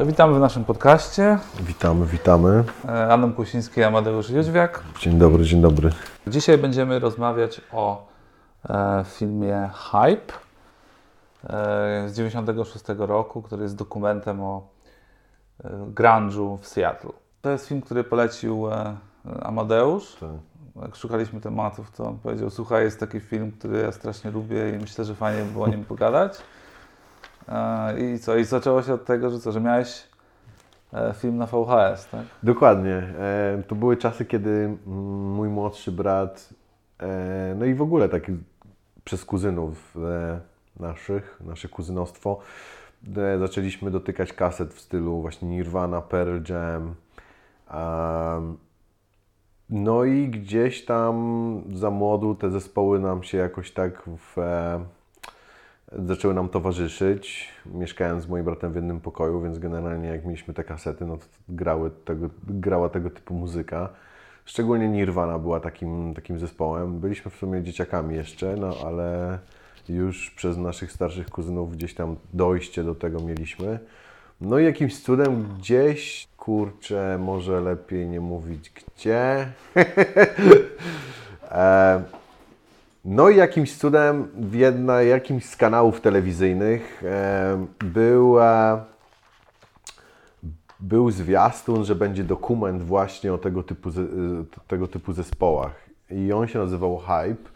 No, witamy w naszym podcaście. Witamy, witamy. E, Adam Kusiński, Amadeusz Jóźwiak. Dzień dobry, dzień dobry. Dzisiaj będziemy rozmawiać o e, filmie Hype e, z 96 roku, który jest dokumentem o e, grunge'u w Seattle. To jest film, który polecił e, Amadeusz. Tak. Jak szukaliśmy tematów, to on powiedział, słuchaj, jest taki film, który ja strasznie lubię i myślę, że fajnie by było o nim pogadać. I co? I zaczęło się od tego, że co, że miałeś e, film na VHS, tak? Dokładnie. E, to były czasy, kiedy mój młodszy brat, e, no i w ogóle taki przez kuzynów naszych, nasze kuzynostwo, zaczęliśmy dotykać kaset w stylu właśnie Nirvana, Pearl Jam. no i gdzieś tam za młodu te zespoły nam się jakoś tak w, zaczęły nam towarzyszyć. Mieszkając z moim bratem w jednym pokoju, więc generalnie jak mieliśmy te kasety, no to grały tego, grała tego typu muzyka. Szczególnie Nirvana była takim, takim zespołem. Byliśmy w sumie dzieciakami jeszcze, no ale już przez naszych starszych kuzynów gdzieś tam dojście do tego mieliśmy. No i jakimś cudem gdzieś, kurczę, może lepiej nie mówić gdzie. e, no i jakimś cudem w jedna, jakimś z kanałów telewizyjnych e, był, e, był zwiastun, że będzie dokument właśnie o tego typu, ze- e, tego typu zespołach. I on się nazywał Hype.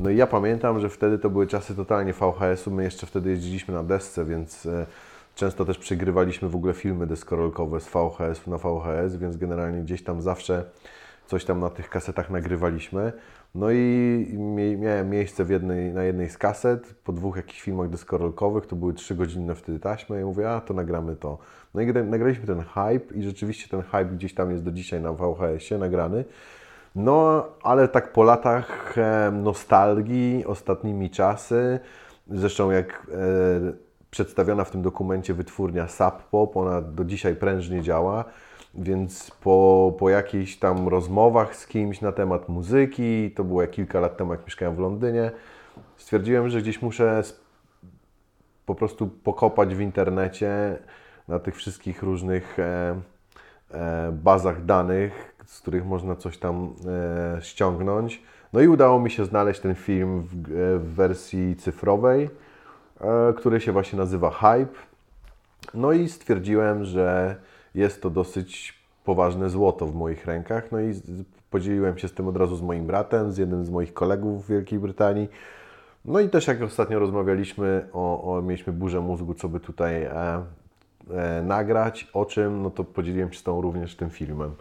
No i ja pamiętam, że wtedy to były czasy totalnie VHS-u. My jeszcze wtedy jeździliśmy na desce, więc e, często też przegrywaliśmy w ogóle filmy deskorolkowe z VHS na VHS, więc generalnie gdzieś tam zawsze coś tam na tych kasetach nagrywaliśmy. No i miałem miejsce w jednej, na jednej z kaset, po dwóch jakichś filmach deskorolkowych, to były trzygodzinne wtedy taśmy i mówię, a to nagramy to. No i gra- nagraliśmy ten hype i rzeczywiście ten hype gdzieś tam jest do dzisiaj na VHS-ie nagrany. No, ale tak po latach nostalgii, ostatnimi czasy, zresztą jak e, przedstawiona w tym dokumencie wytwórnia Sub-Pop, ona do dzisiaj prężnie działa, więc po, po jakichś tam rozmowach z kimś na temat muzyki, to było kilka lat temu, jak mieszkałem w Londynie, stwierdziłem, że gdzieś muszę po prostu pokopać w internecie na tych wszystkich różnych e, e, bazach danych, z których można coś tam e, ściągnąć. No i udało mi się znaleźć ten film w, e, w wersji cyfrowej, e, który się właśnie nazywa Hype. No i stwierdziłem, że jest to dosyć poważne złoto w moich rękach. No i podzieliłem się z tym od razu z moim bratem, z jednym z moich kolegów w Wielkiej Brytanii. No i też jak ostatnio rozmawialiśmy, o, o, mieliśmy burzę mózgu, co by tutaj e, e, nagrać, o czym, no to podzieliłem się z tą również tym filmem.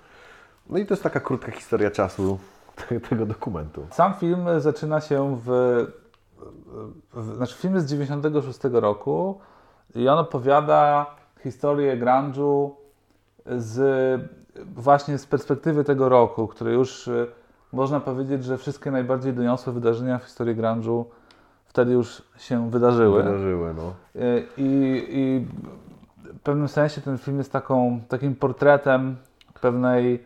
No i to jest taka krótka historia czasu te- tego dokumentu. Sam film zaczyna się w, w. Znaczy, film jest z 96 roku i on opowiada historię grunge'u z, właśnie z perspektywy tego roku, który już y, można powiedzieć, że wszystkie najbardziej doniosłe wydarzenia w historii grunge'u wtedy już się wydarzyły. Wydarzyły, no. Y, I, I w pewnym sensie ten film jest taką, takim portretem pewnej,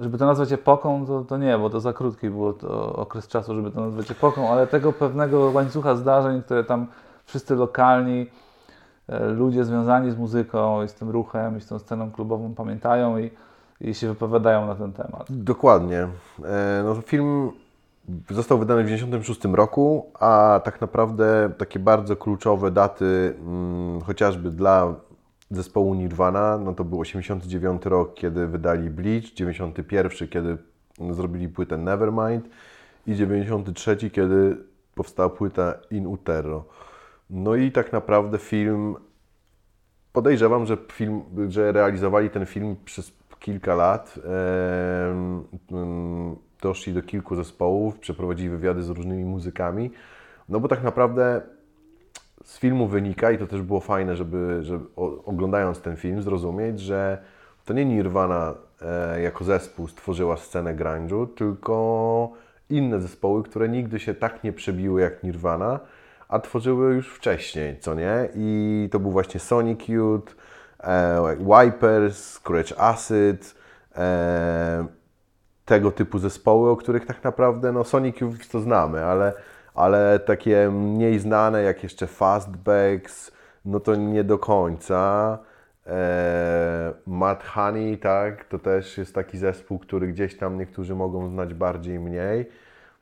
żeby to nazwać epoką, to, to nie, bo to za krótki był to okres czasu, żeby to nazwać epoką, ale tego pewnego łańcucha zdarzeń, które tam wszyscy lokalni ludzie związani z muzyką i z tym ruchem i z tą sceną klubową pamiętają i, i się wypowiadają na ten temat. Dokładnie. E, No, film został wydany w 1996 roku, a tak naprawdę takie bardzo kluczowe daty, mm, chociażby dla zespołu Nirvana, no to był 89 rok, kiedy wydali Bleach, 91, kiedy zrobili płytę Nevermind i 93, kiedy powstała płyta In Utero. No i tak naprawdę film Podejrzewam, że, film, że realizowali ten film przez kilka lat. Doszli do kilku zespołów, przeprowadzili wywiady z różnymi muzykami. No bo tak naprawdę z filmu wynika, i to też było fajne, żeby, żeby oglądając ten film zrozumieć, że to nie Nirvana e, jako zespół stworzyła scenę grunge'u, tylko inne zespoły, które nigdy się tak nie przebiły jak Nirvana, a tworzyły już wcześniej, co nie? I to był właśnie Sonic Youth, e, Wipers, Scratch Acid, e, tego typu zespoły, o których tak naprawdę no Sonic Youth to znamy, ale, ale takie mniej znane jak jeszcze Fastbacks, no to nie do końca. E, Mad Honey, tak, to też jest taki zespół, który gdzieś tam niektórzy mogą znać bardziej, mniej.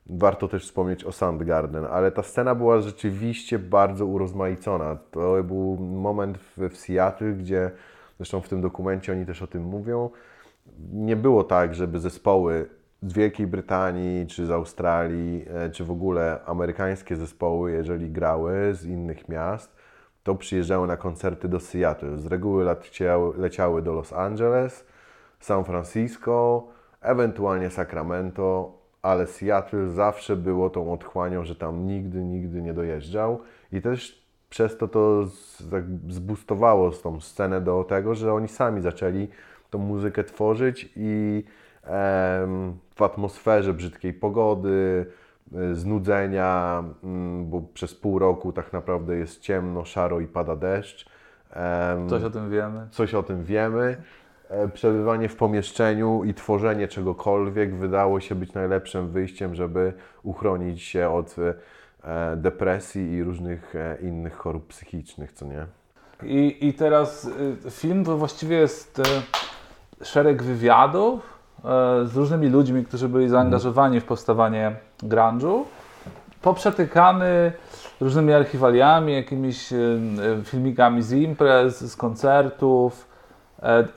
Warto też wspomnieć o Soundgarden, ale ta scena była rzeczywiście bardzo urozmaicona. To był moment w, w Seattle, gdzie zresztą w tym dokumencie oni też o tym mówią. Nie było tak, żeby zespoły z Wielkiej Brytanii, czy z Australii, e, czy w ogóle amerykańskie zespoły, jeżeli grały z innych miast, to przyjeżdżały na koncerty do Seattle. Z reguły leciały, leciały do Los Angeles, San Francisco, ewentualnie Sacramento, ale Seattle zawsze było tą otchłanią, że tam nigdy, nigdy nie dojeżdżał i też przez to to z, tak zbustowało tą scenę do tego, że oni sami zaczęli tą muzykę tworzyć i w atmosferze brzydkiej pogody, y, znudzenia, mm, bo przez pół roku tak naprawdę jest ciemno, szaro i pada deszcz. Coś o tym wiemy. coś o tym wiemy. E, Przebywanie w pomieszczeniu i tworzenie czegokolwiek wydało się być najlepszym wyjściem, żeby uchronić się od e, depresji i różnych e, innych chorób psychicznych, co nie? I, I teraz film to właściwie jest szereg wywiadów z różnymi ludźmi, którzy byli zaangażowani w powstawanie grunge'u, poprzetykany różnymi archiwaliami, jakimiś filmikami z imprez, z koncertów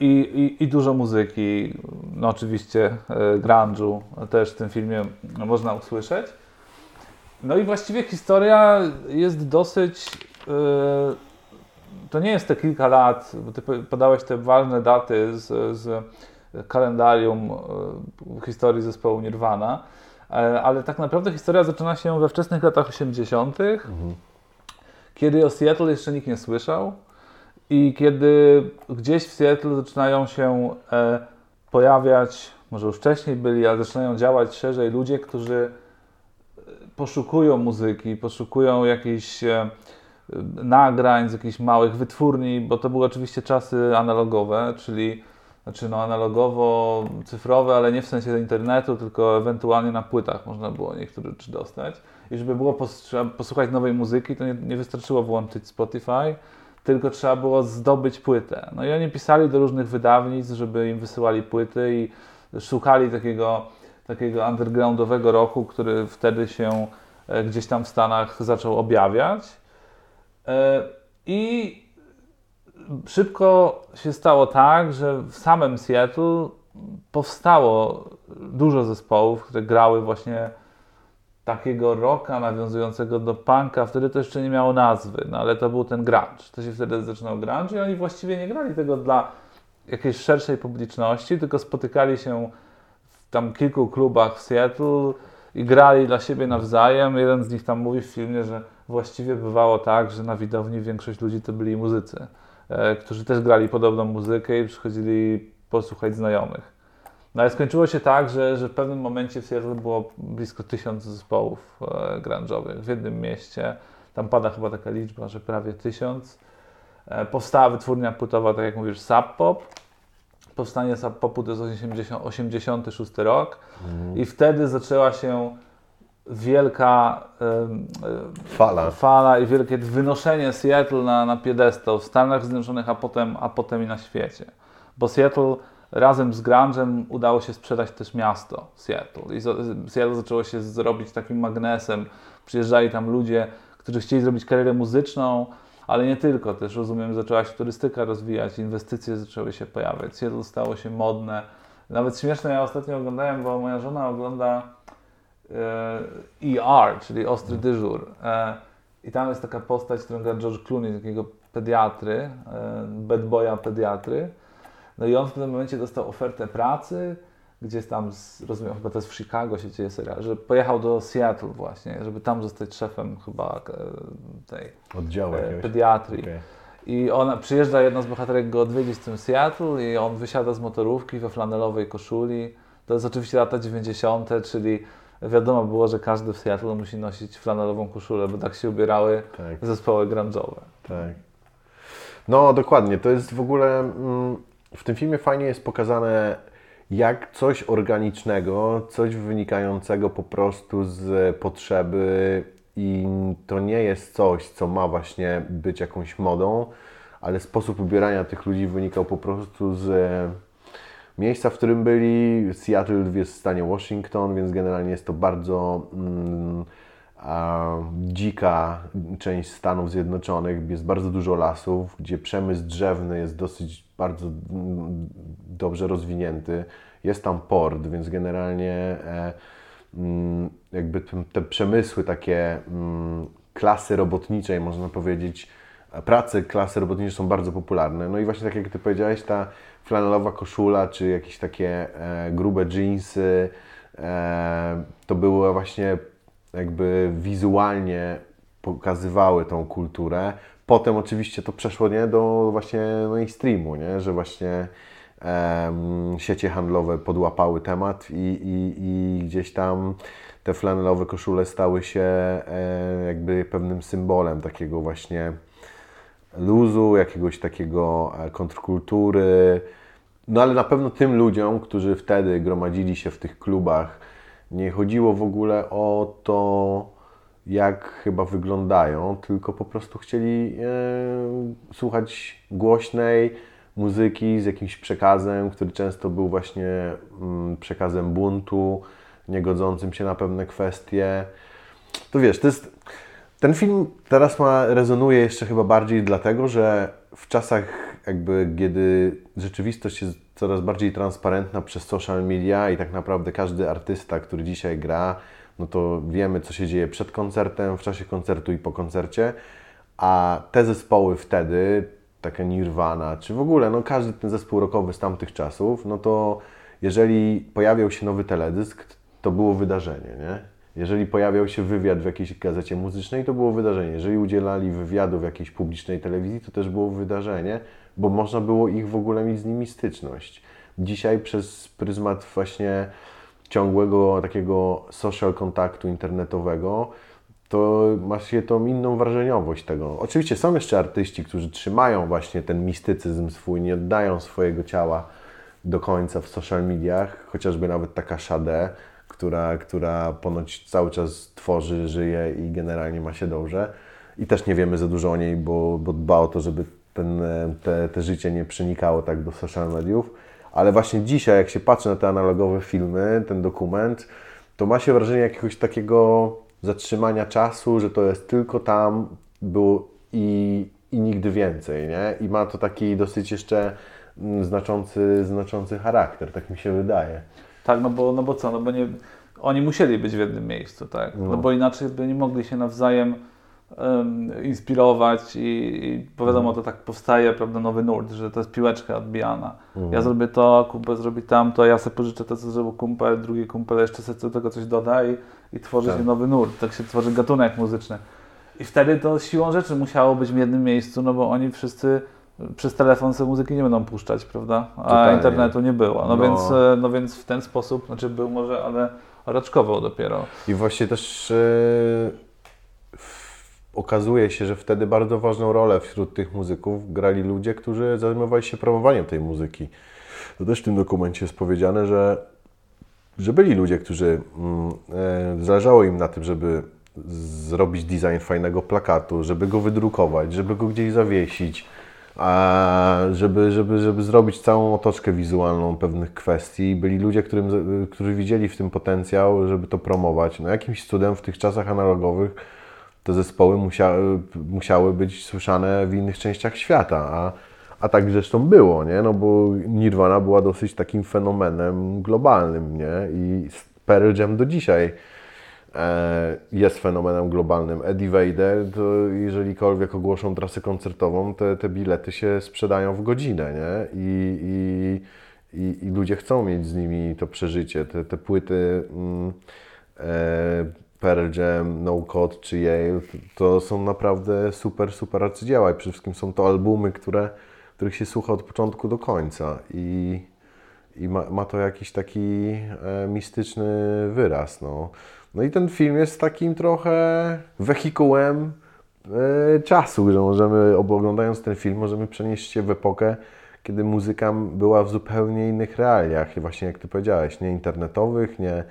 i, i, i dużo muzyki. No oczywiście e, grunge'u też w tym filmie można usłyszeć. No i właściwie historia jest dosyć y, to nie jest te kilka lat, bo ty po- podałeś te ważne daty z, z kalendarium e, historii zespołu Nirvana, e, ale tak naprawdę historia zaczyna się we wczesnych latach 80., kiedy o Seattle jeszcze nikt nie słyszał i kiedy gdzieś w Seattle zaczynają się e, pojawiać, może już wcześniej byli, ale zaczynają działać szerzej ludzie, którzy e, poszukują muzyki, poszukują jakichś e, nagrań z jakichś małych wytwórni, bo to były oczywiście czasy analogowe, czyli znaczy no analogowo cyfrowe, ale nie w sensie internetu, tylko ewentualnie na płytach można było niektóre rzeczy dostać. I żeby było posłuchać nowej muzyki, to nie, nie wystarczyło włączyć Spotify, tylko trzeba było zdobyć płytę. No i oni pisali do różnych wydawnictw, żeby im wysyłali płyty i szukali takiego, takiego undergroundowego roku, który wtedy się e, gdzieś tam w Stanach zaczął objawiać. E, I szybko się stało tak, że w samym Seattle powstało dużo zespołów, które grały właśnie takiego rocka nawiązującego do punka. Wtedy to jeszcze nie miało nazwy, no ale to był ten grunge. To się wtedy zaczynał grunge i oni właściwie nie grali tego dla jakiejś szerszej publiczności, tylko spotykali się w tam kilku klubach w Seattle i grali dla siebie nawzajem. Jeden z nich tam mówi w filmie, że właściwie bywało tak, że na widowni większość ludzi to byli muzycy, e, którzy też grali podobną muzykę i przychodzili posłuchać znajomych. No ale skończyło się tak, że, że w pewnym momencie w Seattle było blisko tysiąc zespołów e, grunge'owych w jednym mieście. Tam pada chyba taka liczba, że prawie tysiąc. E, powstała wytwórnia płytowa, tak jak mówisz, Sub Pop. Powstanie Sub Popu to jest 80, 86 rok i wtedy zaczęła się wielka e, Fala. fala i wielkie wynoszenie Seattle na, na piedestał w Stanach Zjednoczonych, a potem, a potem i na świecie. Bo Seattle razem z grunge'em udało się sprzedać też miasto Seattle. I Seattle zaczęło się zrobić takim magnesem. Przyjeżdżali tam ludzie, którzy chcieli zrobić karierę muzyczną, ale nie tylko. Też rozumiem, zaczęła się turystyka rozwijać, inwestycje zaczęły się pojawiać. Seattle stało się modne. Nawet śmieszne, ja ostatnio oglądałem, bo moja żona ogląda ER, czyli Ostry Dyżur. E, I tam jest taka postać, którą gra George Clooney, takiego pediatry, e, bad boya pediatry. No i on w pewnym momencie dostał ofertę pracy, gdzieś tam, z, rozumiem, chyba to jest w Chicago się dzieje serial, że pojechał do Seattle właśnie, żeby tam zostać szefem chyba e, tej Oddziału e, pediatrii. Okej. I ona przyjeżdża, jedna z bohaterek go odwiedzić w tym Seattle i on wysiada z motorówki we flanelowej koszuli. To jest oczywiście lata 90., czyli wiadomo było, że każdy w Seattle musi nosić flanelową koszulę, bo tak się ubierały Tak. zespoły grunge'owe. Tak. No, dokładnie. To jest w ogóle. Mm, w tym filmie fajnie jest pokazane, jak coś organicznego, coś wynikającego po prostu z potrzeby, i to nie jest coś, co ma właśnie być jakąś modą, ale sposób ubierania tych ludzi wynikał po prostu z e, miejsca, w którym byli. Seattle jest w stanie Washington, więc generalnie jest to bardzo mm, dzika część Stanów Zjednoczonych. Jest bardzo dużo lasów, gdzie przemysł drzewny jest dosyć bardzo dobrze rozwinięty. Jest tam port, więc generalnie e, mm, jakby te, przemysły takie mm, klasy robotniczej, można powiedzieć, prace klasy robotniczej są bardzo popularne. No i właśnie tak jak Ty powiedziałeś, ta flanelowa koszula, czy jakieś takie e, grube jeansy, e, to były właśnie jakby wizualnie pokazywały tą kulturę. Potem oczywiście to przeszło nie, do właśnie mainstreamu, nie? że właśnie e, siecie handlowe podłapały temat i, i, i gdzieś tam te flanelowe koszule stały się e, jakby pewnym symbolem takiego właśnie luzu, jakiegoś takiego e, kontrkultury. No ale na pewno tym ludziom, którzy wtedy gromadzili się w tych klubach, nie chodziło w ogóle o to, jak chyba wyglądają, tylko po prostu chcieli e, słuchać głośnej muzyki z jakimś przekazem, który często był właśnie mm, przekazem buntu, niegodzącym się na pewne kwestie. To wiesz, to jest ten film teraz ma, rezonuje jeszcze chyba bardziej dlatego, że w czasach jakby, kiedy rzeczywistość jest coraz bardziej transparentna przez social media i tak naprawdę każdy artysta, który dzisiaj gra, no to wiemy, co się dzieje przed koncertem, w czasie koncertu i po koncercie, a te zespoły wtedy, taka Nirvana, czy w ogóle, no każdy ten zespół rockowy z tamtych czasów, no to jeżeli pojawiał się nowy teledysk, to było wydarzenie, nie? Jeżeli pojawiał się wywiad w jakiejś gazecie muzycznej, to było wydarzenie. Jeżeli udzielali wywiadu w jakiejś publicznej telewizji, to też było wydarzenie, bo można było ich w ogóle mieć z nimi styczność. Dzisiaj przez pryzmat właśnie ciągłego takiego social kontaktu internetowego, to ma się tą inną wrażeniowość tego. Oczywiście są jeszcze artyści, którzy trzymają właśnie ten mistycyzm swój, nie oddają swojego ciała do końca w social mediach, chociażby nawet taka Shade, która, która ponoć cały czas tworzy, żyje i generalnie ma się dobrze. I też nie wiemy za dużo o niej, bo, bo dba o to, żeby ten, te, te życie nie przenikało tak do social mediów. Ale właśnie dzisiaj, jak się patrzy na te analogowe filmy, ten dokument, to ma się wrażenie jakiegoś takiego zatrzymania czasu, że to jest tylko tam, było i, i nigdy więcej, nie? I ma to taki dosyć jeszcze mm, znaczący, znaczący charakter, tak mi się wydaje. Tak, no bo, no bo co, no bo nie, oni musieli być w jednym miejscu, tak? No, no bo inaczej by nie mogli się nawzajem um, inspirować i, i bo wiadomo, to tak powstaje, prawda, nowy nurt, że to jest piłeczka odbijana. Mhm. Ja zrobię to, kumpel zrobi tamto, ja sobie pożyczę to, co zrobił kumpel, drugi kumpel jeszcze sobie do tego coś doda i, i tworzy tak. się nowy nurt. Tak się tworzy gatunek muzyczny. I wtedy to siłą rzeczy musiało być w jednym miejscu, no bo oni wszyscy przez telefon sobie muzyki nie będą puszczać, prawda? A Totalnie. internetu nie było. No, no, Więc, e, no więc w ten sposób, znaczy był może, ale raczkowo dopiero. I właśnie też yy, okazuje się, że wtedy bardzo ważną rolę wśród tych muzyków grali ludzie, którzy zajmowali się promowaniem tej muzyki. To też w tym dokumencie jest powiedziane, że, że byli ludzie, którzy yy, zależało im na tym, żeby zrobić design fajnego plakatu, żeby go wydrukować, żeby go gdzieś zawiesić żeby, żeby, żeby zrobić całą otoczkę wizualną pewnych kwestii. Byli ludzie, którym, którzy widzieli w tym potencjał, żeby to promować. No jakimś cudem w tych czasach analogowych te zespoły musiały, musiały być słyszane w innych częściach świata, a, a tak zresztą było, nie? No bo Nirvana była dosyć takim fenomenem globalnym, nie? I Pearl Jam do dzisiaj jest fenomenem globalnym. Eddie Vader, jeżelikolwiek ogłoszą trasę koncertową, te, te bilety się sprzedają w godzinę, nie? I, i, i, i ludzie chcą mieć z nimi to przeżycie. Te, te płyty mm, e, Pearl Jam, No Code czy Yale, to są naprawdę super, super arcydzieła i przede wszystkim są to albumy, które, których się słucha od początku do końca i, i ma, ma to jakiś taki e, mistyczny wyraz, no. No i ten film jest takim trochę wehikułem e, czasu, że możemy, oglądając ten film, możemy przenieść się w epokę, kiedy muzyka była w zupełnie innych realiach. I właśnie jak Ty powiedziałeś, nie internetowych, nie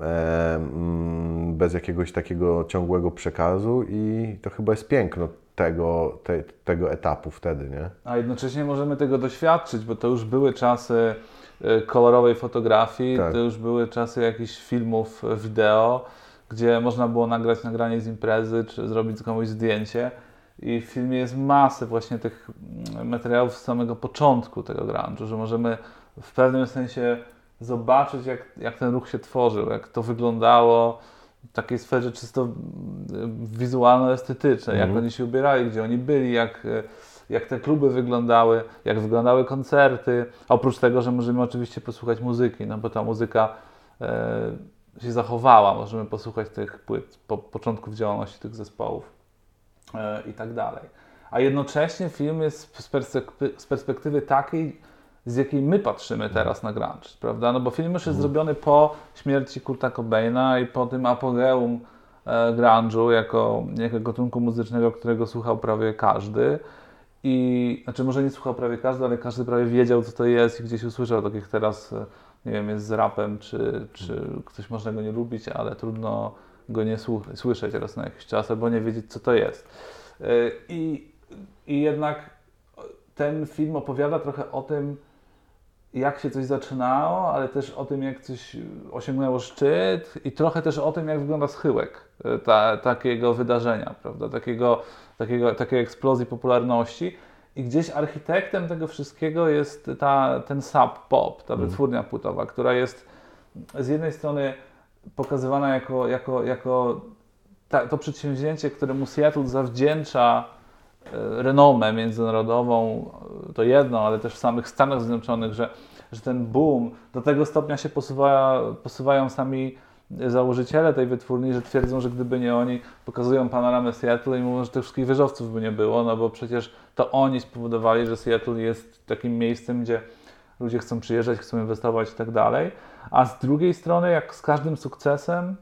e, mm, bez jakiegoś takiego ciągłego przekazu i to chyba jest piękno tego, te, tego etapu wtedy, nie? A jednocześnie możemy tego doświadczyć, bo to już były czasy kolorowej fotografii, Tak. to już były czasy jakichś filmów y, wideo, gdzie można było nagrać nagranie z imprezy, czy zrobić komuś zdjęcie. I w filmie jest masę właśnie tych mm, materiałów z samego początku tego grunge'u, że możemy w pewnym sensie zobaczyć, jak, jak ten ruch się tworzył, jak to wyglądało w takiej sferze czysto mm, wizualno-estetycznej, jak Mhm. oni się ubierali, gdzie oni byli, jak, e, jak te kluby wyglądały, jak wyglądały koncerty. Oprócz tego, że możemy oczywiście posłuchać muzyki, no bo ta muzyka e, się zachowała, możemy posłuchać tych płyt po początków działalności tych zespołów e, i tak dalej. A jednocześnie film jest z, perspektywy, z perspektywy takiej, z jakiej my patrzymy teraz na grunge, prawda? No bo film już jest zrobiony po śmierci Kurta Cobaina i po tym apogeum e, grunge'u jako, jako gatunku muzycznego, którego słuchał prawie każdy. I znaczy może nie słuchał prawie każdy, ale każdy prawie wiedział, co to jest i gdzieś usłyszał, tak jak teraz, e, nie wiem, jest z rapem, czy, czy ktoś można go nie lubić, ale trudno go nie słyszeć raz na jakiś czas, albo nie wiedzieć, co to jest. E, I, I jednak ten film opowiada trochę o tym, jak się coś zaczynało, ale też o tym, jak coś osiągnęło szczyt i trochę też o tym, jak wygląda schyłek e, ta, takiego wydarzenia, prawda? Takiego, takiego, takiej eksplozji popularności. I gdzieś architektem tego wszystkiego jest ta, ten Sub Pop, ta wytwórnia płytowa, która jest z jednej strony pokazywana jako, jako, jako ta, to przedsięwzięcie, któremu Seattle zawdzięcza renomę międzynarodową, e, to jedno, ale też w samych Stanach Zjednoczonych, że, że ten boom do tego stopnia się posuwa, posuwają sami założyciele tej wytwórni, że twierdzą, że gdyby nie oni, pokazują panoramę Seattle i mówią, że tych wszystkich wieżowców by nie było, no bo przecież to oni spowodowali, że Seattle jest takim miejscem, gdzie ludzie chcą przyjeżdżać, chcą inwestować i tak dalej. A z drugiej strony, jak z każdym sukcesem,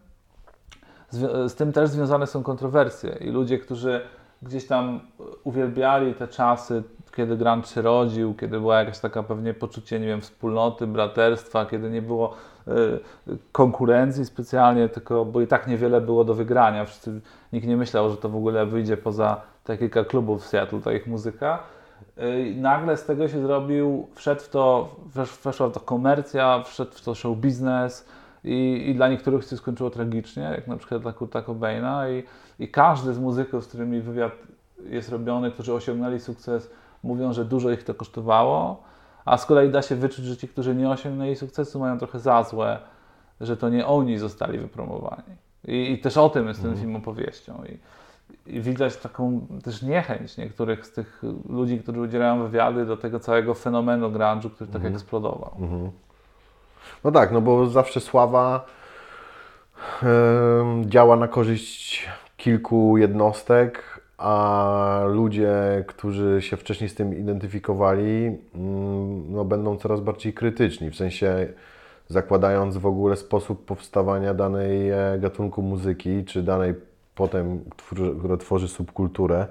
zwi- z tym też związane są kontrowersje i ludzie, którzy gdzieś tam uwielbiali te czasy, kiedy grunge się rodził, kiedy była jakaś taka pewnie poczucie, nie wiem, wspólnoty, braterstwa, kiedy nie było y, konkurencji specjalnie, tylko bo i tak niewiele było do wygrania. Wszyscy, nikt nie myślał, że to w ogóle wyjdzie poza te kilka klubów w Seattle, ta ich muzyka. Y, nagle z tego się zrobił, wszedł w to, wesz, weszła w to komercja, wszedł w to show biznes i, i dla niektórych się skończyło tragicznie, jak na przykład dla Kurta Cobaina i, i każdy z muzyków, z którymi wywiad jest robiony, którzy osiągnęli sukces, mówią, że dużo ich to kosztowało, a z kolei da się wyczuć, że ci, którzy nie osiągnęli sukcesu, mają trochę za złe, że to nie oni zostali wypromowani. I, i też o tym jest ten film opowieścią. I, i widać taką też niechęć niektórych z tych ludzi, którzy udzielają wywiady do tego całego fenomenu grunge'u, który tak eksplodował. No tak, no bo zawsze sława em, działa na korzyść kilku jednostek, a ludzie, którzy się wcześniej z tym identyfikowali, mm, no będą coraz bardziej krytyczni, w sensie zakładając w ogóle sposób powstawania danej e, gatunku muzyki, czy danej potem, która tworzy subkulturę,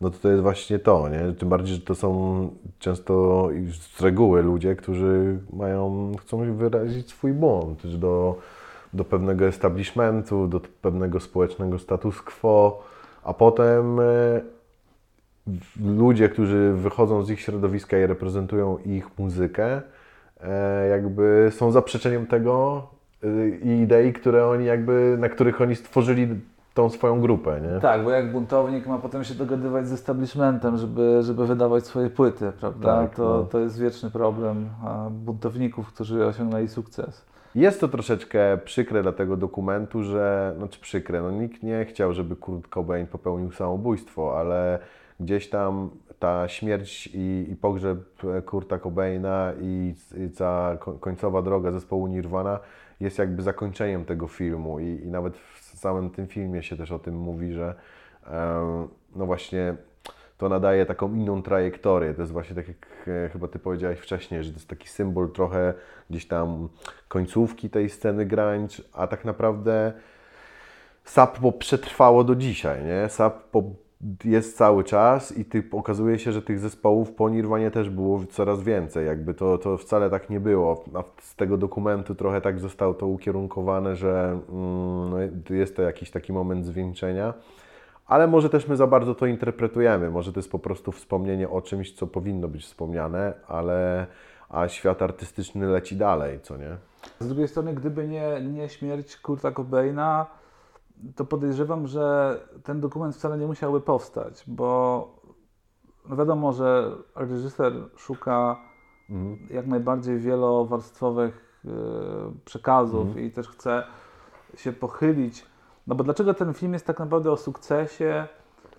no to to jest właśnie to, nie? Tym bardziej, że to są często z reguły ludzie, którzy mają, chcą wyrazić swój błąd do, do pewnego establishmentu, do pewnego społecznego status quo, a potem e, ludzie, którzy wychodzą z ich środowiska i reprezentują ich muzykę, e, jakby są zaprzeczeniem tego e, i idei, które oni jakby, na których oni stworzyli tą swoją grupę, nie? Tak, bo jak buntownik ma potem się dogadywać z establishmentem, żeby, żeby wydawać swoje płyty, prawda? Tak, to, no. to jest wieczny problem buntowników, którzy osiągnęli sukces. Jest to troszeczkę przykre dla tego dokumentu, że, znaczy przykre, no nikt nie chciał, żeby Kurt Cobain popełnił samobójstwo, ale gdzieś tam ta śmierć i, i pogrzeb Kurta Cobaina i, i ta ko- końcowa droga zespołu Nirvana jest jakby zakończeniem tego filmu i, i nawet w samym tym filmie się też o tym mówi, że no właśnie to nadaje taką inną trajektorię. To jest właśnie tak, jak e, chyba Ty powiedziałeś wcześniej, że to jest taki symbol trochę gdzieś tam końcówki tej sceny grunge, a tak naprawdę Sub przetrwało do dzisiaj, nie? Sub jest cały czas i ty, okazuje się, że tych zespołów po Nirwanie też było coraz więcej. Jakby to, to wcale tak nie było. A z tego dokumentu trochę tak zostało to ukierunkowane, że mm, no, jest to jakiś taki moment zwieńczenia. ale może też my za bardzo to interpretujemy. Może to jest po prostu wspomnienie o czymś, co powinno być wspomniane, ale a świat artystyczny leci dalej, co nie? Z drugiej strony, gdyby nie, nie śmierć Kurta Cobaina, to podejrzewam, że ten dokument wcale nie musiałby powstać, bo no wiadomo, że reżyser szuka mhm. jak najbardziej wielowarstwowych yy, przekazów mhm. i też chce się pochylić. No bo dlaczego ten film jest tak naprawdę o sukcesie,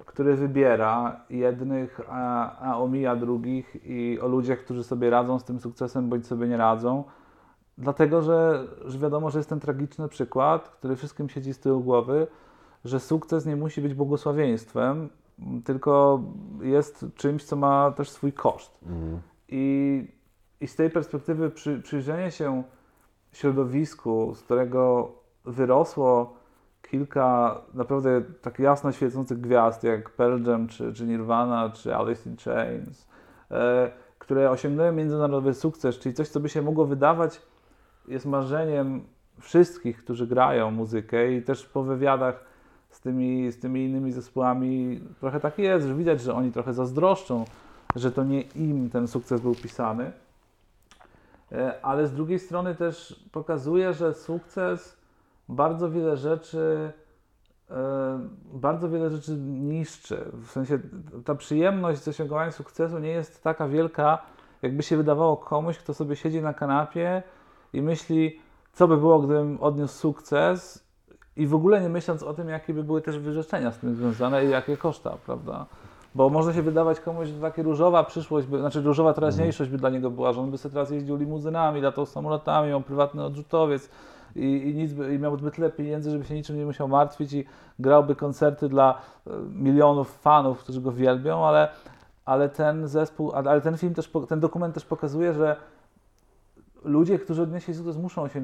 który wybiera jednych, a, a omija drugich i o ludziach, którzy sobie radzą z tym sukcesem, bądź sobie nie radzą? Dlatego, że, że wiadomo, że jest ten tragiczny przykład, który wszystkim siedzi z tyłu głowy, że sukces nie musi być błogosławieństwem, tylko jest czymś, co ma też swój koszt. Mhm. I, I z tej perspektywy przy, przyjrzenie się środowisku, z którego wyrosło kilka naprawdę tak jasno świecących gwiazd, jak Pearl Jam, czy, czy Nirvana, czy Alice in Chains, e, które osiągnęły międzynarodowy sukces, czyli coś, co by się mogło wydawać jest marzeniem wszystkich, którzy grają muzykę i też po wywiadach z tymi, z tymi innymi zespołami trochę tak jest, że widać, że oni trochę zazdroszczą, że to nie im ten sukces był pisany. E, ale z drugiej strony też pokazuje, że sukces bardzo wiele rzeczy e, bardzo wiele rzeczy niszczy. W sensie ta przyjemność z osiągania sukcesu nie jest taka wielka, jakby się wydawało komuś, kto sobie siedzi na kanapie i myśli, co by było, gdybym odniósł sukces i w ogóle nie myśląc o tym, jakie by były też wyrzeczenia z tym związane i jakie koszta, prawda? Bo może się wydawać komuś, że taka różowa przyszłość, by, znaczy różowa teraźniejszość by dla niego była, że on by sobie teraz jeździł limuzynami, latał samolotami, miał prywatny odrzutowiec i, i, nic by, i miałby tyle pieniędzy, żeby się niczym nie musiał martwić i grałby koncerty dla e, milionów fanów, którzy go wielbią, ale, ale ten zespół, ale ten film też, ten dokument też pokazuje, że ludzie, którzy odnieśli sukces, muszą się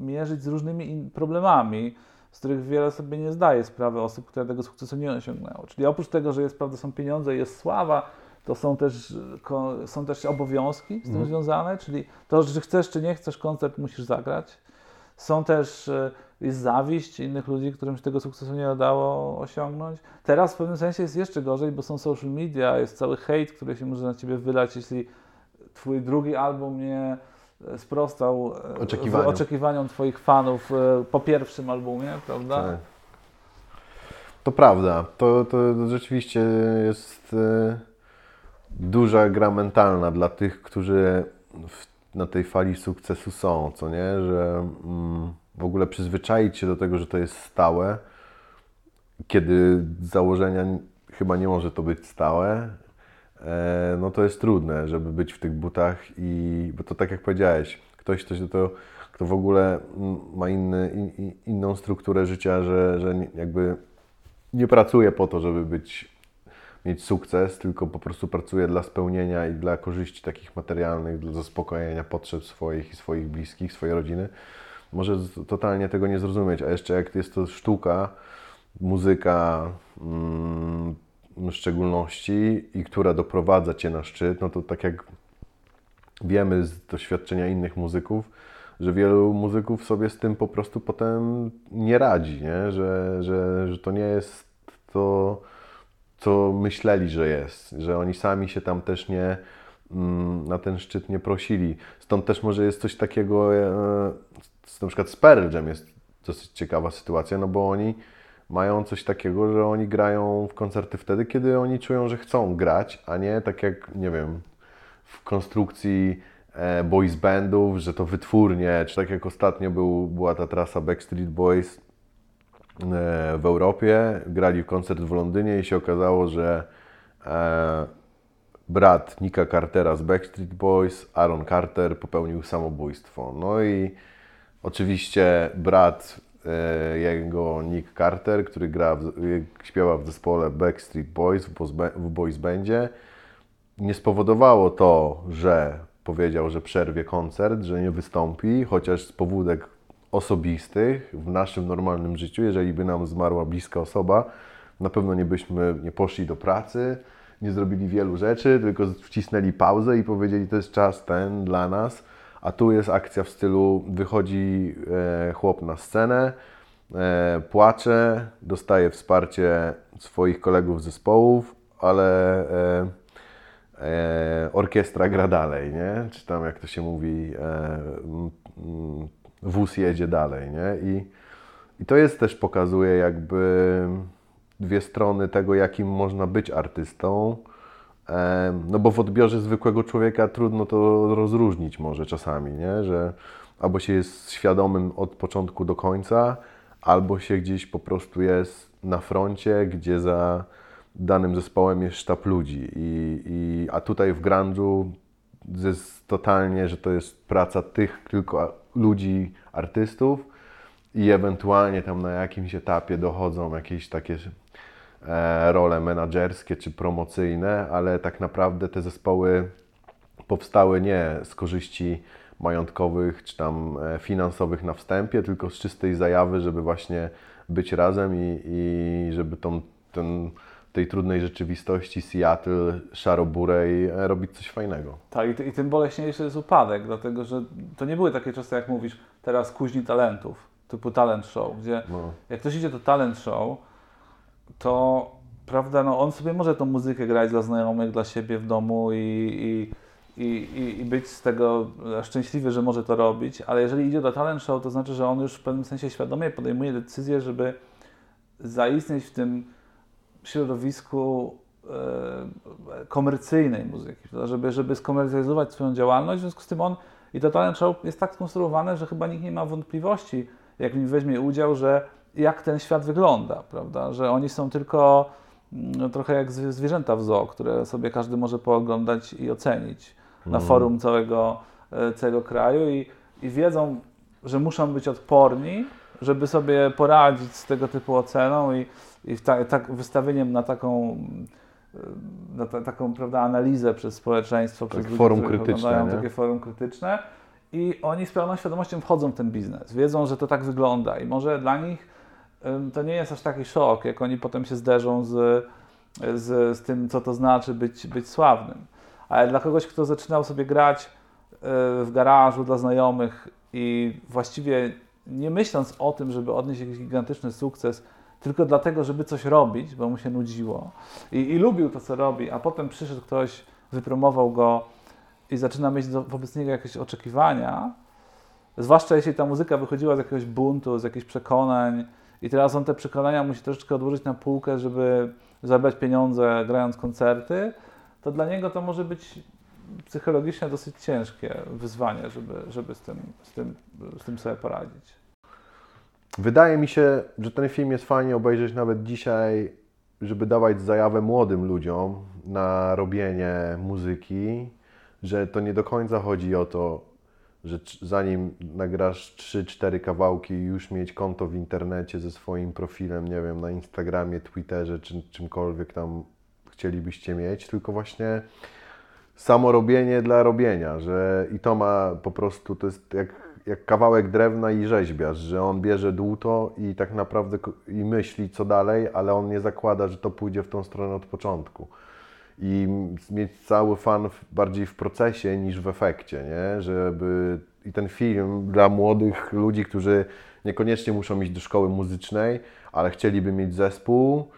mierzyć z różnymi problemami, z których wiele sobie nie zdaje sprawy osób, które tego sukcesu nie osiągnęły. Czyli oprócz tego, że jest, prawda, są pieniądze i jest sława, to są też, są też obowiązki z tym mm. związane, czyli to, że chcesz czy nie chcesz koncert, musisz zagrać. Są też, e, jest zawiść innych ludzi, którym się tego sukcesu nie udało osiągnąć. Teraz w pewnym sensie jest jeszcze gorzej, bo są social media, jest cały hejt, który się może na ciebie wylać, jeśli twój drugi album nie sprostał e, oczekiwaniom, oczekiwaniom Twoich fanów e, po pierwszym albumie, prawda? Tak. To prawda. To, to rzeczywiście jest e, duża gra mentalna dla tych, którzy w, na tej fali sukcesu są, co nie? Że mm, w ogóle przyzwyczaić się do tego, że to jest stałe, kiedy z założenia chyba nie może to być stałe, no to jest trudne, żeby być w tych butach i, bo to tak jak powiedziałeś, ktoś, ktoś to, kto w ogóle ma inny, in, inną strukturę życia, że, że jakby nie pracuje po to, żeby być, mieć sukces, tylko po prostu pracuje dla spełnienia i dla korzyści takich materialnych, dla zaspokojenia potrzeb swoich i swoich bliskich, swojej rodziny, może totalnie tego nie zrozumieć. A jeszcze jak jest to sztuka, muzyka, mm, szczególności i która doprowadza Cię na szczyt, no to tak jak wiemy z doświadczenia innych muzyków, że wielu muzyków sobie z tym po prostu potem nie radzi, nie? Że, że, że to nie jest to, co myśleli, że jest, że oni sami się tam też nie mm, na ten szczyt nie prosili. Stąd też może jest coś takiego, e, na przykład z Pearl Jam jest dosyć ciekawa sytuacja, no bo oni mają coś takiego, że oni grają w koncerty wtedy, kiedy oni czują, że chcą grać, a nie tak jak, nie wiem, w konstrukcji e, boys bandów, że to wytwórnie, czy tak jak ostatnio był, była ta trasa Backstreet Boys e, w Europie, grali koncert w Londynie i się okazało, że e, brat Nika Cartera z Backstreet Boys, Aaron Carter, popełnił samobójstwo. No i oczywiście brat jego Nick Carter, który gra w, śpiewa w zespole Backstreet Boys w Boys Bandzie. Nie spowodowało to, że powiedział, że przerwie koncert, że nie wystąpi, chociaż z powódek osobistych w naszym normalnym życiu, jeżeli by nam zmarła bliska osoba, na pewno nie byśmy nie poszli do pracy, nie zrobili wielu rzeczy, tylko wcisnęli pauzę i powiedzieli, to jest czas ten dla nas a tu jest akcja w stylu wychodzi e, chłop na scenę, e, płacze, dostaje wsparcie swoich kolegów z zespołów, ale e, orkiestra gra dalej, nie? Czy tam jak to się mówi, wóz jedzie dalej, nie? I, I to jest też pokazuje jakby dwie strony tego, jakim można być artystą. No bo w odbiorze zwykłego człowieka trudno to rozróżnić może czasami, nie? Że albo się jest świadomym od początku do końca, albo się gdzieś po prostu jest na froncie, gdzie za danym zespołem jest sztab ludzi. I, i, a tutaj w grunge'u jest totalnie, że to jest praca tych tylko ludzi, artystów i ewentualnie tam na jakimś etapie dochodzą jakieś takie role menedżerskie czy promocyjne, ale tak naprawdę te zespoły powstały nie z korzyści majątkowych czy tam e, finansowych na wstępie, tylko z czystej zajawy, żeby właśnie być razem i, i żeby tą, ten, tej trudnej rzeczywistości Seattle, szaroburej e, robić coś fajnego. Tak, i, i tym boleśniejszy jest upadek, dlatego że to nie były takie czasy, jak mówisz, teraz kuźni talentów, typu talent show, gdzie No. jak ktoś idzie do talent show, to prawda, no on sobie może tą muzykę grać dla znajomych, dla siebie w domu i, i, i, i, być z tego szczęśliwy, że może to robić, ale jeżeli idzie do talent show, to znaczy, że on już w pewnym sensie świadomie podejmuje decyzję, żeby zaistnieć w tym środowisku e, komercyjnej muzyki, żeby, żeby skomercjalizować swoją działalność, w związku z tym on i to talent show jest tak skonstruowane, że chyba nikt nie ma wątpliwości, jak w nim weźmie udział, że jak ten świat wygląda, prawda? Że oni są tylko mm, trochę jak zwi- zwierzęta w zoo, które sobie każdy może pooglądać i ocenić na forum całego, e, całego kraju i, i wiedzą, że muszą być odporni, żeby sobie poradzić z tego typu oceną i, i ta, tak, wystawieniem na taką, e, na ta, taką prawda, analizę przez społeczeństwo, przez ludzi, forum krytyczne, takie forum krytyczne i oni z pełną świadomością wchodzą w ten biznes. Wiedzą, że to tak wygląda i może dla nich to nie jest aż taki szok, jak oni potem się zderzą z, z, z tym, co to znaczy być, być sławnym. Ale dla kogoś, kto zaczynał sobie grać y, w garażu dla znajomych i właściwie nie myśląc o tym, żeby odnieść jakiś gigantyczny sukces, tylko dlatego, żeby coś robić, bo mu się nudziło i, i lubił to, co robi, a potem przyszedł ktoś, wypromował go i zaczyna mieć do, wobec niego jakieś oczekiwania, zwłaszcza jeśli ta muzyka wychodziła z jakiegoś buntu, z jakichś przekonań i teraz on te przekonania musi troszeczkę odłożyć na półkę, żeby zabrać pieniądze grając koncerty, to dla niego to może być psychologicznie dosyć ciężkie wyzwanie, żeby, żeby z, tym, z, tym, z tym sobie poradzić. Wydaje mi się, że ten film jest fajnie obejrzeć nawet dzisiaj, żeby dawać zajawę młodym ludziom na robienie muzyki, że to nie do końca chodzi o to, że zanim nagrasz 3-4 kawałki już mieć konto w internecie ze swoim profilem, nie wiem, na Instagramie, Twitterze czy czymkolwiek tam chcielibyście mieć, tylko właśnie samo robienie dla robienia, że i to ma po prostu, to jest jak, jak kawałek drewna i rzeźbiarz, że on bierze dłuto i tak naprawdę i myśli co dalej, ale on nie zakłada, że to pójdzie w tą stronę od początku. I mieć cały fan bardziej w procesie niż w efekcie, nie? Żeby i ten film dla młodych ludzi, którzy niekoniecznie muszą iść do szkoły muzycznej, ale chcieliby mieć zespół,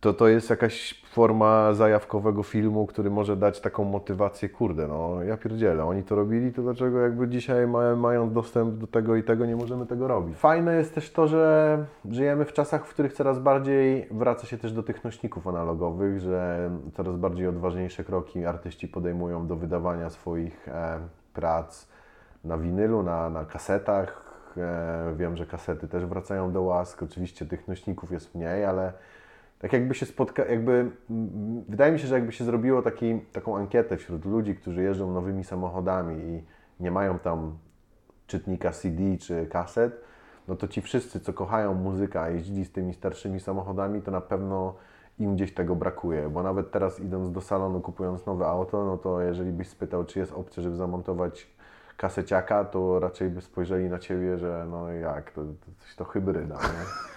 to to jest jakaś forma zajawkowego filmu, który może dać taką motywację, kurde, no ja pierdzielę, oni to robili, to dlaczego jakby dzisiaj mają, mając dostęp do tego i tego, nie możemy tego robić. Fajne jest też to, że żyjemy w czasach, w których coraz bardziej wraca się też do tych nośników analogowych, że coraz bardziej odważniejsze kroki artyści podejmują do wydawania swoich e, prac na winylu, na, na kasetach. E, wiem, że kasety też wracają do łask, oczywiście tych nośników jest mniej, ale tak jakby się spotka, jakby, wydaje mi się, że jakby się zrobiło taki, taką ankietę wśród ludzi, którzy jeżdżą nowymi samochodami i nie mają tam czytnika CD czy kaset, no to ci wszyscy, co kochają muzykę, jeździli z tymi starszymi samochodami, to na pewno im gdzieś tego brakuje, bo nawet teraz idąc do salonu, kupując nowe auto, no to jeżeli byś spytał, czy jest opcja, żeby zamontować kaseciaka, to raczej by spojrzeli na Ciebie, że no jak, to, to to hybryda, nie?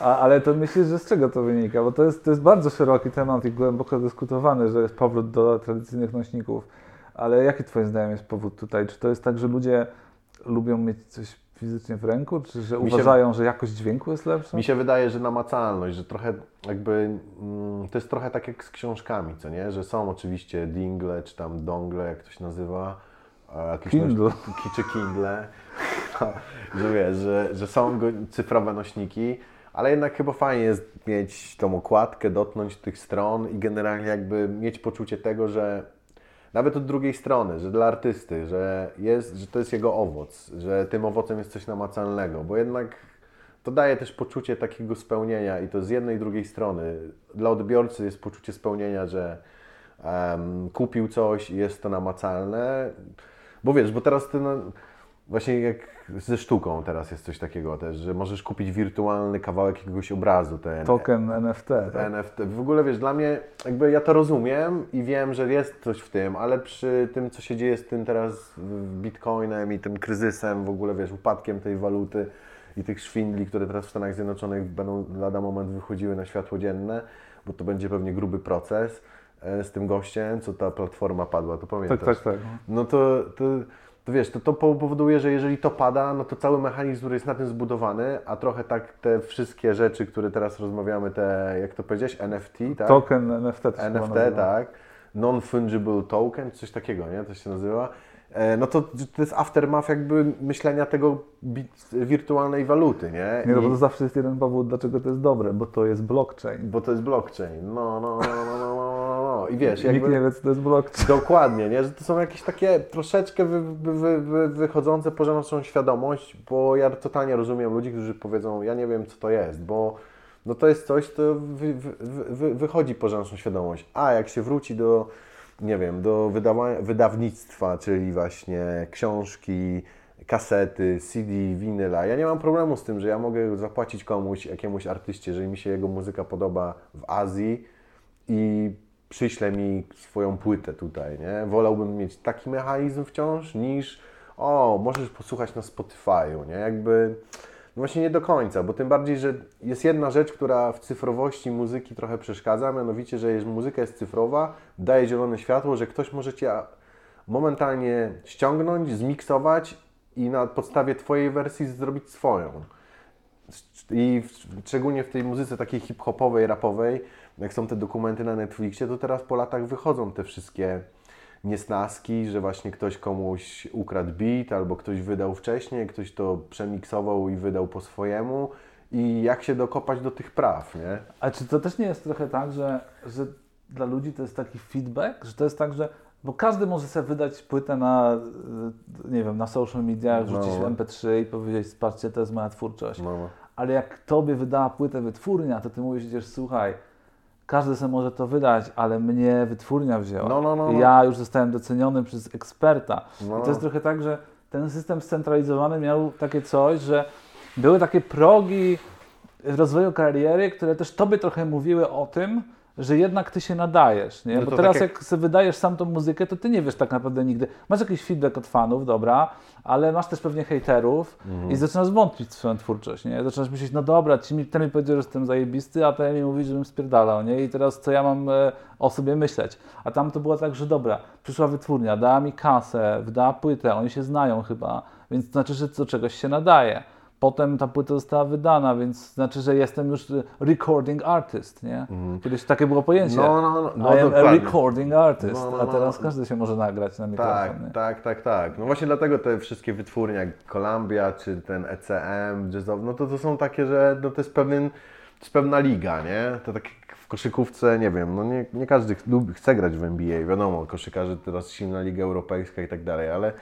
A, ale to myślisz, że z czego to wynika? Bo to jest, to jest bardzo szeroki temat i głęboko dyskutowany, że jest powrót do tradycyjnych nośników. Ale jaki Twoim zdaniem jest powód tutaj? Czy to jest tak, że ludzie lubią mieć coś fizycznie w ręku, czy że Mi się- uważają, że jakość dźwięku jest lepsza? Mi się wydaje, że namacalność, że trochę jakby mm, to jest trochę tak jak z książkami, co nie? Że są oczywiście dingle, czy tam dongle, jak to się nazywa. Kindle. Noś, czy Kindle. że wiesz, że, że są go, cyfrowe nośniki, ale jednak chyba fajnie jest mieć tą okładkę, dotknąć tych stron i generalnie jakby mieć poczucie tego, że nawet od drugiej strony, że dla artysty, że, jest, że to jest jego owoc, że tym owocem jest coś namacalnego, bo jednak to daje też poczucie takiego spełnienia i to z jednej i drugiej strony. Dla odbiorcy jest poczucie spełnienia, że em, kupił coś i jest to namacalne, bo wiesz, bo teraz ty, no, właśnie jak ze sztuką teraz jest coś takiego też, że możesz kupić wirtualny kawałek jakiegoś obrazu, ten Token NFT, tak? NFT. W ogóle wiesz, dla mnie jakby ja to rozumiem i wiem, że jest coś w tym, ale przy tym, co się dzieje z tym teraz Bitcoinem i tym kryzysem, w ogóle wiesz, upadkiem tej waluty i tych szwindli, które teraz w Stanach Zjednoczonych będą lada moment wychodziły na światło dzienne, bo to będzie pewnie gruby proces e, z tym gościem, co ta platforma padła, to pamiętasz? Tak, tak, tak. no to, to, to wiesz, to, to powoduje, że jeżeli to pada, no to cały mechanizm, który jest na tym zbudowany, a trochę tak te wszystkie rzeczy, które teraz rozmawiamy, te, jak to powiedziałeś, NFT, tak? Token NFT to NFT, tak? Non-fungible token, coś takiego, nie? To się nazywa. E, No to, to jest aftermath jakby myślenia tego wirtualnej waluty, nie? Nie, no bo to zawsze jest jeden powód, dlaczego to jest dobre, bo to jest blockchain. Bo to jest blockchain. No, no, no, no, no, no, no. I wiesz, Nikt jakby... nie wie, co to jest blockchain. Dokładnie, nie? że to są jakieś takie troszeczkę wy, wy, wy, wychodzące poza naszą świadomość, bo ja totalnie rozumiem ludzi, którzy powiedzą, ja nie wiem co to jest, bo no to jest coś, co wy, wy, wy, wychodzi poza naszą świadomość. A jak się wróci do, nie wiem, do wydawa- wydawnictwa, czyli właśnie książki, kasety, CD, winyla. Ja nie mam problemu z tym, że ja mogę zapłacić komuś, jakiemuś artyście, jeżeli mi się jego muzyka podoba w Azji i przyśle mi swoją płytę tutaj, nie? Wolałbym mieć taki mechanizm wciąż niż o, możesz posłuchać na Spotify'u, nie? Jakby no właśnie nie do końca, bo tym bardziej, że jest jedna rzecz, która w cyfrowości muzyki trochę przeszkadza, mianowicie, że muzyka jest cyfrowa, daje zielone światło, że ktoś może Cię momentalnie ściągnąć, zmiksować i na podstawie Twojej wersji zrobić swoją. I szczególnie w tej muzyce takiej hip-hopowej, rapowej, jak są te dokumenty na Netflixie, to teraz po latach wychodzą te wszystkie niesnaski, że właśnie ktoś komuś ukradł beat, albo ktoś wydał wcześniej, ktoś to przemiksował i wydał po swojemu i jak się dokopać do tych praw, nie? A czy to też nie jest trochę tak, że, że dla ludzi to jest taki feedback, że to jest tak, że bo każdy może sobie wydać płytę na, y, nie wiem, na social mediach, No. rzucić w MP3 i powiedzieć, patrzcie, to jest moja twórczość. No, Ale jak tobie wydała płytę wytwórnia, to ty mówisz przecież, słuchaj, każdy sobie może to wydać, ale mnie wytwórnia wzięła. No, no, no, no. ja już zostałem doceniony przez eksperta. No. I to jest trochę tak, że ten system scentralizowany miał takie coś, że były takie progi rozwoju kariery, które też tobie trochę mówiły o tym, że jednak ty się nadajesz, nie? No Bo teraz tak jak- jak sobie wydajesz sam tą muzykę, to ty nie wiesz tak naprawdę nigdy. Masz jakiś feedback od fanów, dobra, ale masz też pewnie hejterów Mhm. i zaczynasz wątpić w swoją twórczość, nie? Zaczynasz myśleć, no dobra, ci mi, ten mi powiedział, że jestem zajebisty, a ten mi mówi, żebym spierdalał, nie? I teraz co ja mam e, o sobie myśleć? A tam to było tak, że dobra, przyszła wytwórnia, dała mi kasę, wydała płytę, oni się znają chyba, więc to znaczy, że do czegoś się nadaje. Potem ta płyta została wydana, więc znaczy, że jestem już recording artist, nie? Kiedyś takie było pojęcie. Mhm. No, no, no, no, I am a recording artist, No, no, a no, teraz no. każdy się może nagrać na mikrofon. Tak, nie? tak, tak, tak. No właśnie dlatego te wszystkie wytwórnie jak Columbia czy ten ECM, jazzowy, no to to są takie, że no to jest pewien, to jest pewna liga, nie? To tak w koszykówce, nie wiem, no nie, nie każdy lubi, chce grać w NBA, wiadomo, koszykarze teraz silna liga europejska i tak dalej, ale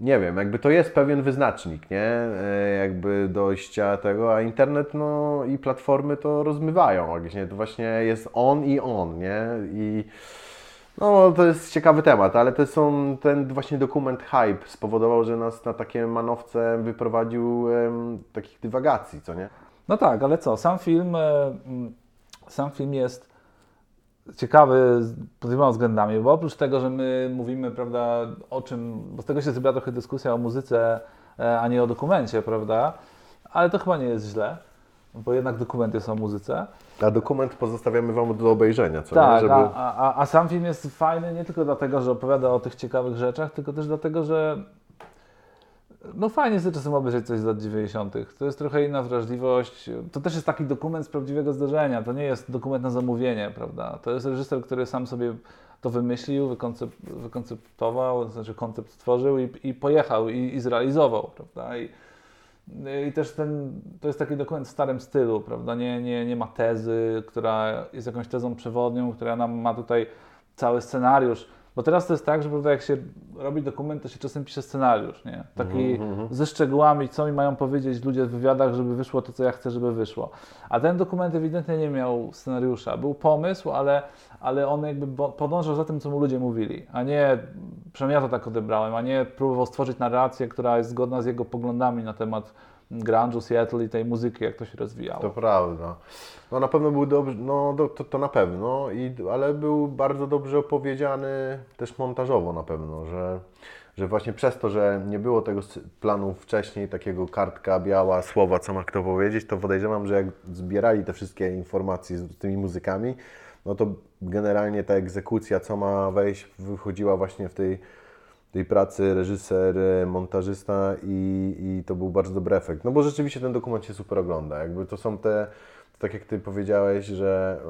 nie wiem, jakby to jest pewien wyznacznik, nie? E, Jakby dojścia tego, a internet no i platformy to rozmywają właśnie, to właśnie jest on i on, nie? I no, to jest ciekawy temat, ale to są, ten właśnie dokument Hype spowodował, że nas na takie manowce wyprowadził em, takich dywagacji, co nie? No tak, ale co, sam film, e, sam film jest ciekawy z- pod wieloma względami, bo oprócz tego, że my mówimy, prawda, o czym, bo z tego się zrobiła trochę dyskusja o muzyce, e, a nie o dokumencie, prawda, ale to chyba nie jest źle, bo jednak dokument jest o muzyce. A dokument pozostawiamy Wam do obejrzenia, co Tak, nie? Żeby... a, a, a sam film jest fajny nie tylko dlatego, że opowiada o tych ciekawych rzeczach, tylko też dlatego, że No fajnie sobie czasem obejrzeć coś z lat 90. To jest trochę inna wrażliwość. To też jest taki dokument z prawdziwego zdarzenia. To nie jest dokument na zamówienie, prawda? To jest reżyser, który sam sobie to wymyślił, wykoncep wykonceptował, znaczy koncept stworzył i, i pojechał i, i, zrealizował, prawda? I, I też ten, to jest taki dokument w starym stylu, prawda? Nie, nie, nie ma tezy, która jest jakąś tezą przewodnią, która nam ma tutaj cały scenariusz bo teraz to jest tak, że prawda, jak się robi dokument, to się czasem pisze scenariusz, nie? Taki mm -hmm. ze szczegółami, co mi mają powiedzieć ludzie w wywiadach, żeby wyszło to, co ja chcę, żeby wyszło. A ten dokument ewidentnie nie miał scenariusza. Był pomysł, ale, ale on jakby podążał za tym, co mu ludzie mówili, a nie, przynajmniej ja to tak odebrałem, a nie próbował stworzyć narrację, która jest zgodna z jego poglądami na temat grunge'u, Seattle i tej muzyki, jak to się rozwijało. To prawda. No na pewno był dobrze, no to, to na pewno, I, ale był bardzo dobrze opowiedziany też montażowo na pewno, że, że właśnie przez to, że nie było tego planu wcześniej, takiego kartka biała, słowa, co ma kto powiedzieć, to podejrzewam, że jak zbierali te wszystkie informacje z tymi muzykami, no to generalnie ta egzekucja, co ma wejść, wychodziła właśnie w tej tej pracy reżyser, montażysta i, i to był bardzo dobry efekt. No bo rzeczywiście ten dokument się super ogląda. Jakby to są te, tak jak Ty powiedziałeś, że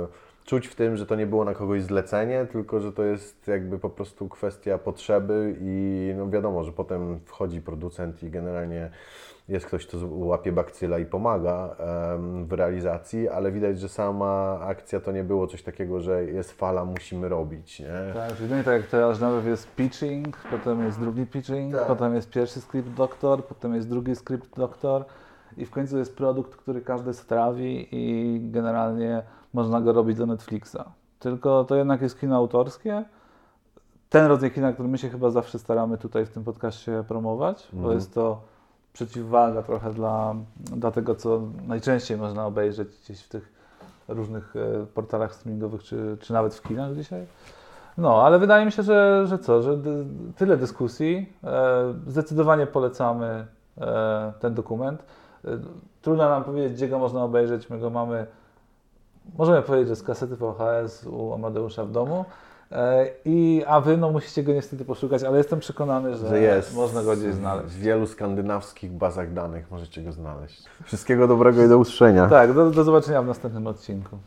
yy, czuć w tym, że to nie było na kogoś zlecenie, tylko że to jest jakby po prostu kwestia potrzeby i no wiadomo, że potem wchodzi producent i generalnie jest ktoś, kto łapie bakcyla i pomaga w realizacji, ale widać, że sama akcja to nie było coś takiego, że jest fala, musimy robić. Nie? Tak, czyli tak jak teraz nawet jest pitching, potem jest drugi pitching, tak. potem jest pierwszy script doktor, potem jest drugi script doktor i w końcu jest produkt, który każdy strawi i generalnie można go robić do Netflixa. Tylko to jednak jest kino autorskie. Ten rodzaj kina, który my się chyba zawsze staramy tutaj w tym podcaście promować, bo mhm. jest to przeciwwaga trochę dla, dla tego, co najczęściej można obejrzeć gdzieś w tych różnych e, portalach streamingowych, czy, czy nawet w kinach dzisiaj. No, ale wydaje mi się, że, że co, że tyle dyskusji. E, zdecydowanie polecamy e, ten dokument. Trudno nam powiedzieć, gdzie go można obejrzeć. My go mamy, możemy powiedzieć, że z kasety VHS u Amadeusza w domu. E, I, a wy no, musicie go niestety poszukać, ale jestem przekonany, że, że jest. można go gdzieś znaleźć. W wielu skandynawskich bazach danych możecie go znaleźć. Wszystkiego dobrego i do usłyszenia. Tak, do, do zobaczenia w następnym odcinku.